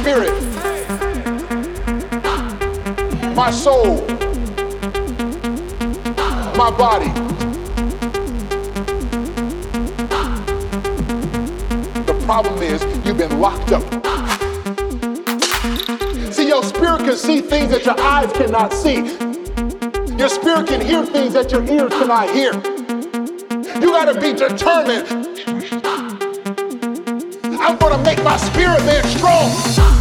spirit, my soul, my body. The problem is you've been locked up. See, your spirit can see things that your eyes cannot see. Your spirit can hear things that your ears cannot hear. You gotta be determined I'm gonna make my spirit man strong.